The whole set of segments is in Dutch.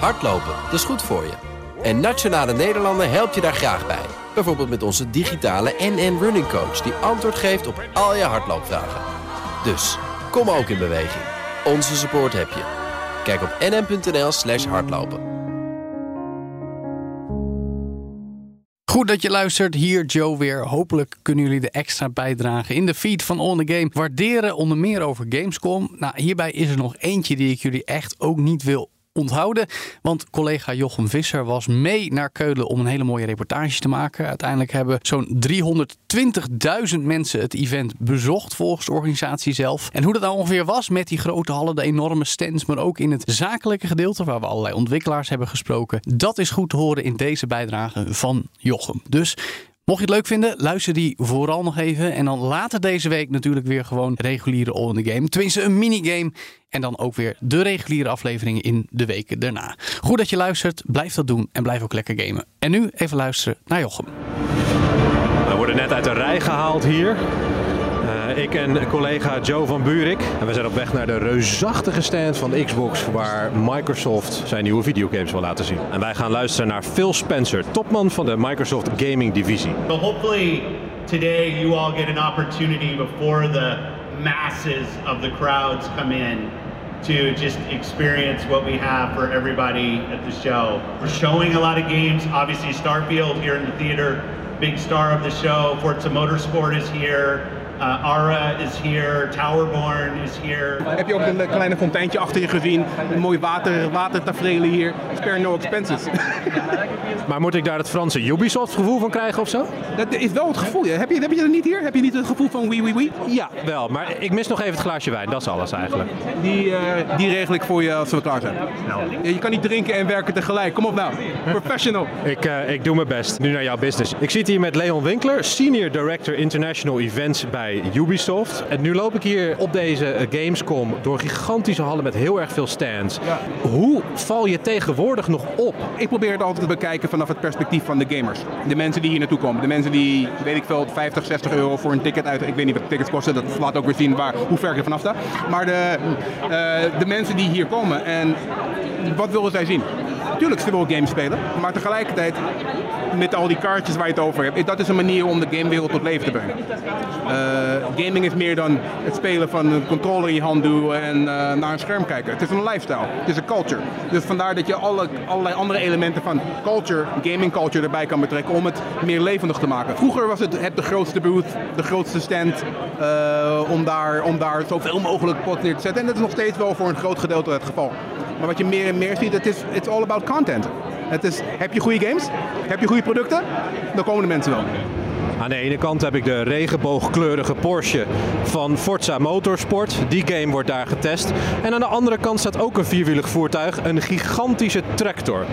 Hardlopen, dat is goed voor je. En Nationale Nederlanden helpt je daar graag bij. Bijvoorbeeld met onze digitale NN Running Coach... die antwoord geeft op al je hardloopvragen. Dus, kom ook in beweging. Onze support heb je. Kijk op nn.nl slash hardlopen. Goed dat je luistert. Hier Joe weer. Hopelijk kunnen jullie de extra bijdrage in de feed van On The Game waarderen. Onder meer over Gamescom. Nou, hierbij is er nog eentje die ik jullie echt ook niet wil onthouden. Want collega Jochem Visser was mee naar Keulen om een hele mooie reportage te maken. Uiteindelijk hebben zo'n 320.000 mensen het event bezocht volgens de organisatie zelf. En hoe dat nou ongeveer was met die grote hallen, de enorme stands, maar ook in het zakelijke gedeelte waar we allerlei ontwikkelaars hebben gesproken. Dat is goed te horen in deze bijdrage van Jochem. Dus Mocht je het leuk vinden, luister die vooral nog even. En dan later deze week natuurlijk weer gewoon reguliere All in the Game. Tenminste, een minigame. En dan ook weer de reguliere afleveringen in de weken daarna. Goed dat je luistert. Blijf dat doen en blijf ook lekker gamen. En nu even luisteren naar Jochem. We worden net uit de rij gehaald hier. Uh, ik en collega Joe van Buurik. En we zijn op weg naar de reusachtige stand van Xbox waar Microsoft zijn nieuwe videogames wil laten zien. En wij gaan luisteren naar Phil Spencer, topman van de Microsoft Gaming Divisie. So hopefully today you all get an opportunity before the masses of the crowds come in to just experience what we have for everybody at the show. We're showing a lot of games. Obviously Starfield here in the theater, big star of the show. Forza Motorsport is here. Uh, Ara is here, Towerborn is here. Heb je ook een kleine fonteintje achter je gezien? Een mooi water, watertafereel hier. Spare no expenses. Maar moet ik daar het Franse Ubisoft gevoel van krijgen of zo? Dat is wel het gevoel. Heb, je, heb je dat niet hier? Heb je niet het gevoel van wie wie wie? Ja, wel. Maar ik mis nog even het glaasje wijn. Dat is alles eigenlijk. Die, uh, die regel ik voor je als we klaar zijn. Nou. Je kan niet drinken en werken tegelijk. Kom op nou. Professional. ik, uh, ik doe mijn best. Nu naar jouw business. Ik zit hier met Leon Winkler, Senior Director International Events bij Ubisoft. En nu loop ik hier op deze Gamescom door gigantische hallen met heel erg veel stands. Ja. Hoe val je tegenwoordig nog op? Ik probeer het altijd te bekijken vanaf het perspectief van de gamers. De mensen die hier naartoe komen. De mensen die, weet ik veel, 50, 60 euro voor een ticket uit. Ik weet niet wat tickets kosten. Dat laat ook weer zien waar, hoe ver ik er vanaf sta. Maar de, uh, de mensen die hier komen en wat willen zij zien? Tuurlijk, ze willen games spelen, maar tegelijkertijd met al die kaartjes waar je het over hebt, dat is een manier om de gamewereld tot leven te brengen. Uh, gaming is meer dan het spelen van een controller in je hand doen en uh, naar een scherm kijken. Het is een lifestyle, het is een culture. Dus vandaar dat je alle, allerlei andere elementen van culture, gaming culture erbij kan betrekken om het meer levendig te maken. Vroeger was het, het de grootste booth, de grootste stand uh, om, daar, om daar zoveel mogelijk pot neer te zetten. En dat is nog steeds wel voor een groot gedeelte het geval. Maar wat je meer en meer ziet, het is it's all about content. Het is, heb je goede games? Heb je goede producten? Dan komen de mensen wel. Aan de ene kant heb ik de regenboogkleurige Porsche van Forza Motorsport. Die game wordt daar getest. En aan de andere kant staat ook een vierwielig voertuig, een gigantische tractor.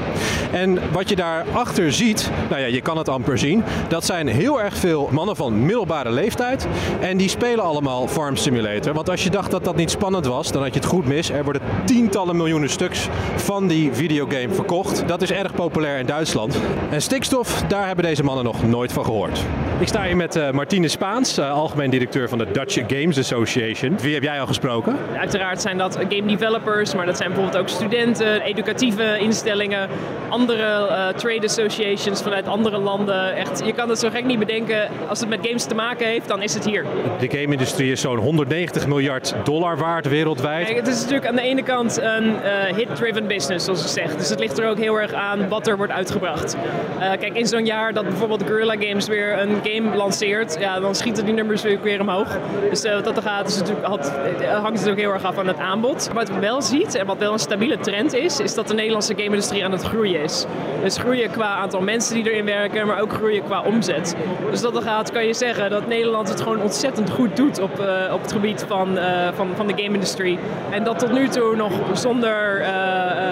En wat je daarachter ziet, nou ja, je kan het amper zien, dat zijn heel erg veel mannen van middelbare leeftijd. En die spelen allemaal Farm Simulator. Want als je dacht dat dat niet spannend was, dan had je het goed mis. Er worden tientallen miljoenen stuks van die videogame verkocht. Dat is erg populair in Duitsland. En stikstof, daar hebben deze mannen nog nooit van gehoord. Ik sta hier met uh, Martine Spaans, uh, algemeen directeur van de Dutch Games Association. Wie heb jij al gesproken? Uiteraard zijn dat game developers, maar dat zijn bijvoorbeeld ook studenten, educatieve instellingen, andere uh, trade associations vanuit andere landen. Echt, je kan het zo gek niet bedenken. Als het met games te maken heeft, dan is het hier. De game-industrie is zo'n 190 miljard dollar waard wereldwijd. Kijk, het is natuurlijk aan de ene kant een hit-driven business, zoals ik zeg. Dus het ligt er ook heel erg aan wat er wordt uitgebracht. kijk, in zo'n jaar dat bijvoorbeeld Guerrilla Games weer een game lanceert, ja, dan schieten die nummers weer omhoog. Dus uh, wat dat er gaat, is natuurlijk, had, hangt het ook heel erg af van het aanbod. Wat je wel ziet, en wat wel een stabiele trend is, is dat de Nederlandse game-industrie aan het groeien is. Dus groeien qua aantal mensen die erin werken, maar ook groeien qua omzet. Dus dat er gaat, kan je zeggen dat Nederland het gewoon ontzettend goed doet op, uh, op het gebied van, van, van de game-industrie. En dat tot nu toe nog zonder,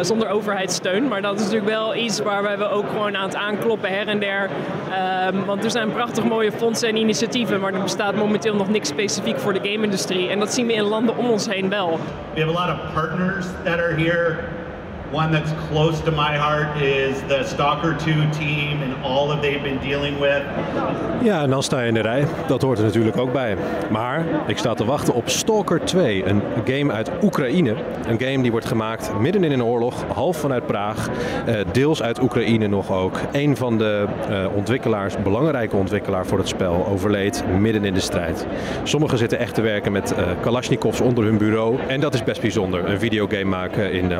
zonder overheidssteun. Maar dat is natuurlijk wel iets waar we ook gewoon aan het aankloppen her en der. Um, want er zijn prachtig mooie fondsen en initiatieven, maar er bestaat momenteel nog niks specifiek voor de game-industrie. En dat zien we in landen om ons heen wel. We have a lot of partners that are here. One that's close to my heart is the Stalker 2 team and all that they've been dealing with. Ja, en dan sta je in de rij. Dat hoort er natuurlijk ook bij. Maar ik sta te wachten op Stalker 2, een game uit Oekraïne. Een game die wordt gemaakt midden in een oorlog, half vanuit Praag, eh, deels uit Oekraïne nog ook. Een van de eh, ontwikkelaars, belangrijke ontwikkelaar voor het spel, overleed midden in de strijd. Sommigen zitten echt te werken met uh, Kalashnikovs onder hun bureau. En dat is best bijzonder, een videogame maken in uh,